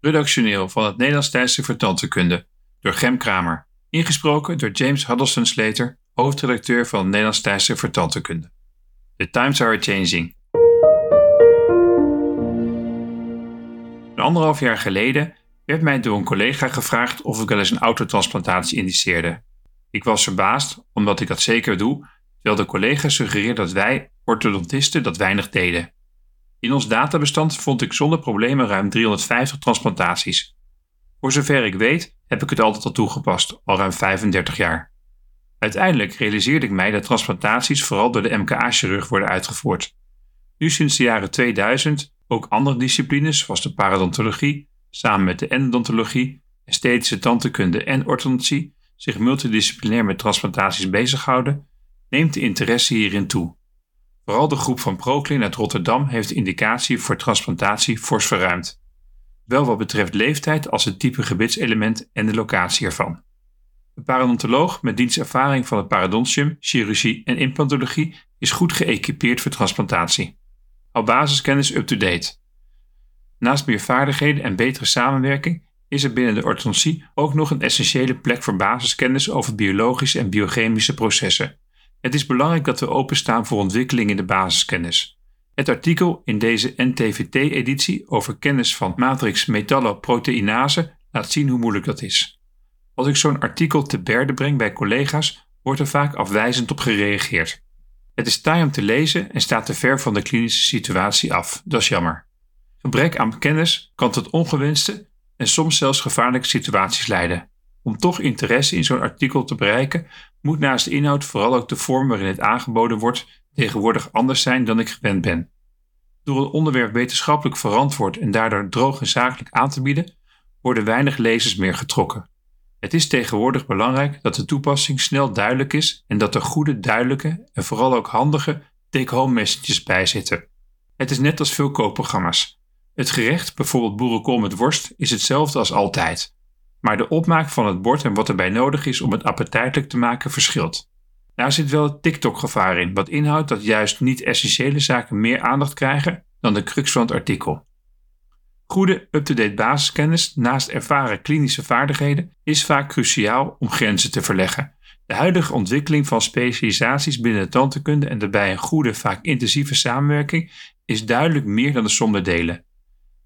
Redactioneel van het Nederlands tijdschrift voor tandheelkunde door Gem Kramer. Ingesproken door James Huddleston Slater, hoofdredacteur van het Nederlands tijdschrift voor tandheelkunde. The times are changing. Een anderhalf jaar geleden werd mij door een collega gevraagd of ik wel eens een autotransplantatie indiceerde. Ik was verbaasd, omdat ik dat zeker doe, terwijl de collega suggereerde dat wij, orthodontisten, dat weinig deden. In ons databestand vond ik zonder problemen ruim 350 transplantaties. Voor zover ik weet heb ik het altijd al toegepast, al ruim 35 jaar. Uiteindelijk realiseerde ik mij dat transplantaties vooral door de MKA-chirurg worden uitgevoerd. Nu sinds de jaren 2000 ook andere disciplines zoals de paradontologie, samen met de endodontologie, esthetische tandheelkunde en orthodontie zich multidisciplinair met transplantaties bezighouden, neemt de interesse hierin toe. Vooral de groep van Proclin uit Rotterdam heeft de indicatie voor transplantatie fors verruimd. Wel wat betreft leeftijd als het type gebitselement en de locatie ervan. De parodontoloog met dienstervaring van het parodontium, chirurgie en implantologie is goed geëquipeerd voor transplantatie. Al basiskennis up-to-date. Naast meer vaardigheden en betere samenwerking is er binnen de orthodontie ook nog een essentiële plek voor basiskennis over biologische en biochemische processen. Het is belangrijk dat we openstaan voor ontwikkeling in de basiskennis. Het artikel in deze NTVT-editie over kennis van matrix metalloproteinase laat zien hoe moeilijk dat is. Als ik zo'n artikel te berde breng bij collega's, wordt er vaak afwijzend op gereageerd. Het is taai om te lezen en staat te ver van de klinische situatie af. Dat is jammer. Gebrek aan kennis kan tot ongewenste en soms zelfs gevaarlijke situaties leiden. Om toch interesse in zo'n artikel te bereiken, moet naast de inhoud vooral ook de vorm waarin het aangeboden wordt tegenwoordig anders zijn dan ik gewend ben. Door het onderwerp wetenschappelijk verantwoord en daardoor droog en zakelijk aan te bieden, worden weinig lezers meer getrokken. Het is tegenwoordig belangrijk dat de toepassing snel duidelijk is en dat er goede, duidelijke en vooral ook handige take-home messages bij zitten. Het is net als veel koopprogramma's. Het gerecht, bijvoorbeeld boerenkool met worst, is hetzelfde als altijd. Maar de opmaak van het bord en wat erbij nodig is om het appetijtelijk te maken verschilt. Daar zit wel het TikTok-gevaar in, wat inhoudt dat juist niet-essentiële zaken meer aandacht krijgen dan de crux van het artikel. Goede, up-to-date basiskennis naast ervaren klinische vaardigheden is vaak cruciaal om grenzen te verleggen. De huidige ontwikkeling van specialisaties binnen de tandheelkunde en daarbij een goede, vaak intensieve samenwerking is duidelijk meer dan de som der delen.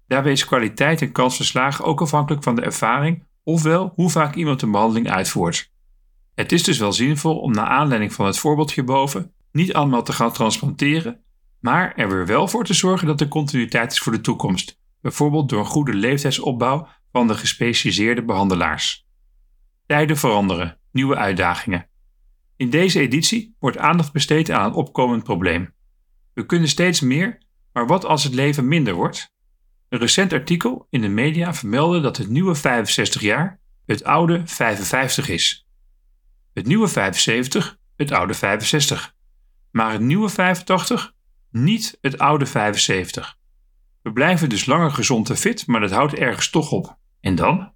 Daarbij is kwaliteit en kans verslagen ook afhankelijk van de ervaring, ofwel hoe vaak iemand een behandeling uitvoert. Het is dus wel zinvol om naar aanleiding van het voorbeeld hierboven niet allemaal te gaan transplanteren, maar er weer wel voor te zorgen dat er continuïteit is voor de toekomst, bijvoorbeeld door een goede leeftijdsopbouw van de gespecialiseerde behandelaars. Tijden veranderen, nieuwe uitdagingen. In deze editie wordt aandacht besteed aan een opkomend probleem. We kunnen steeds meer, maar wat als het leven minder wordt? Een recent artikel in de media vermeldde dat het nieuwe 65 jaar het oude 55 is. Het nieuwe 75 het oude 65. Maar het nieuwe 85 niet het oude 75. We blijven dus langer gezond en fit, maar dat houdt ergens toch op. En dan?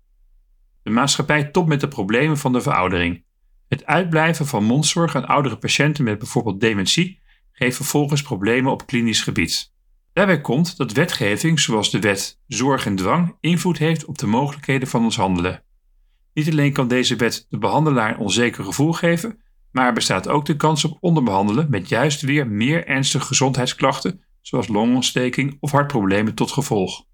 De maatschappij topt met de problemen van de veroudering. Het uitblijven van mondzorg aan oudere patiënten met bijvoorbeeld dementie geeft vervolgens problemen op klinisch gebied. Daarbij komt dat wetgeving zoals de wet Zorg en Dwang invloed heeft op de mogelijkheden van ons handelen. Niet alleen kan deze wet de behandelaar een onzeker gevoel geven, maar er bestaat ook de kans op onderbehandelen met juist weer meer ernstige gezondheidsklachten, zoals longontsteking of hartproblemen tot gevolg.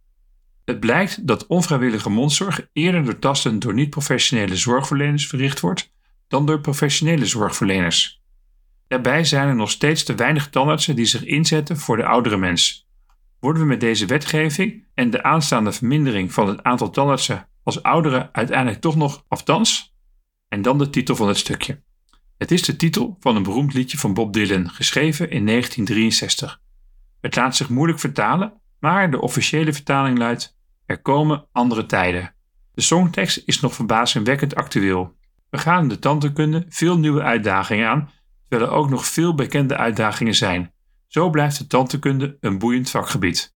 Het blijkt dat onvrijwillige mondzorg eerder doortastend door niet-professionele zorgverleners verricht wordt dan door professionele zorgverleners. Daarbij zijn er nog steeds te weinig tandartsen die zich inzetten voor de oudere mens worden we met deze wetgeving en de aanstaande vermindering van het aantal tandartsen als ouderen uiteindelijk toch nog aftans? En dan de titel van het stukje. Het is de titel van een beroemd liedje van Bob Dylan, geschreven in 1963. Het laat zich moeilijk vertalen, maar de officiële vertaling luidt: Er komen andere tijden. De songtekst is nog verbazingwekkend actueel. We gaan de tandheelkunde veel nieuwe uitdagingen aan, terwijl er ook nog veel bekende uitdagingen zijn. Zo blijft de tandheelkunde een boeiend vakgebied.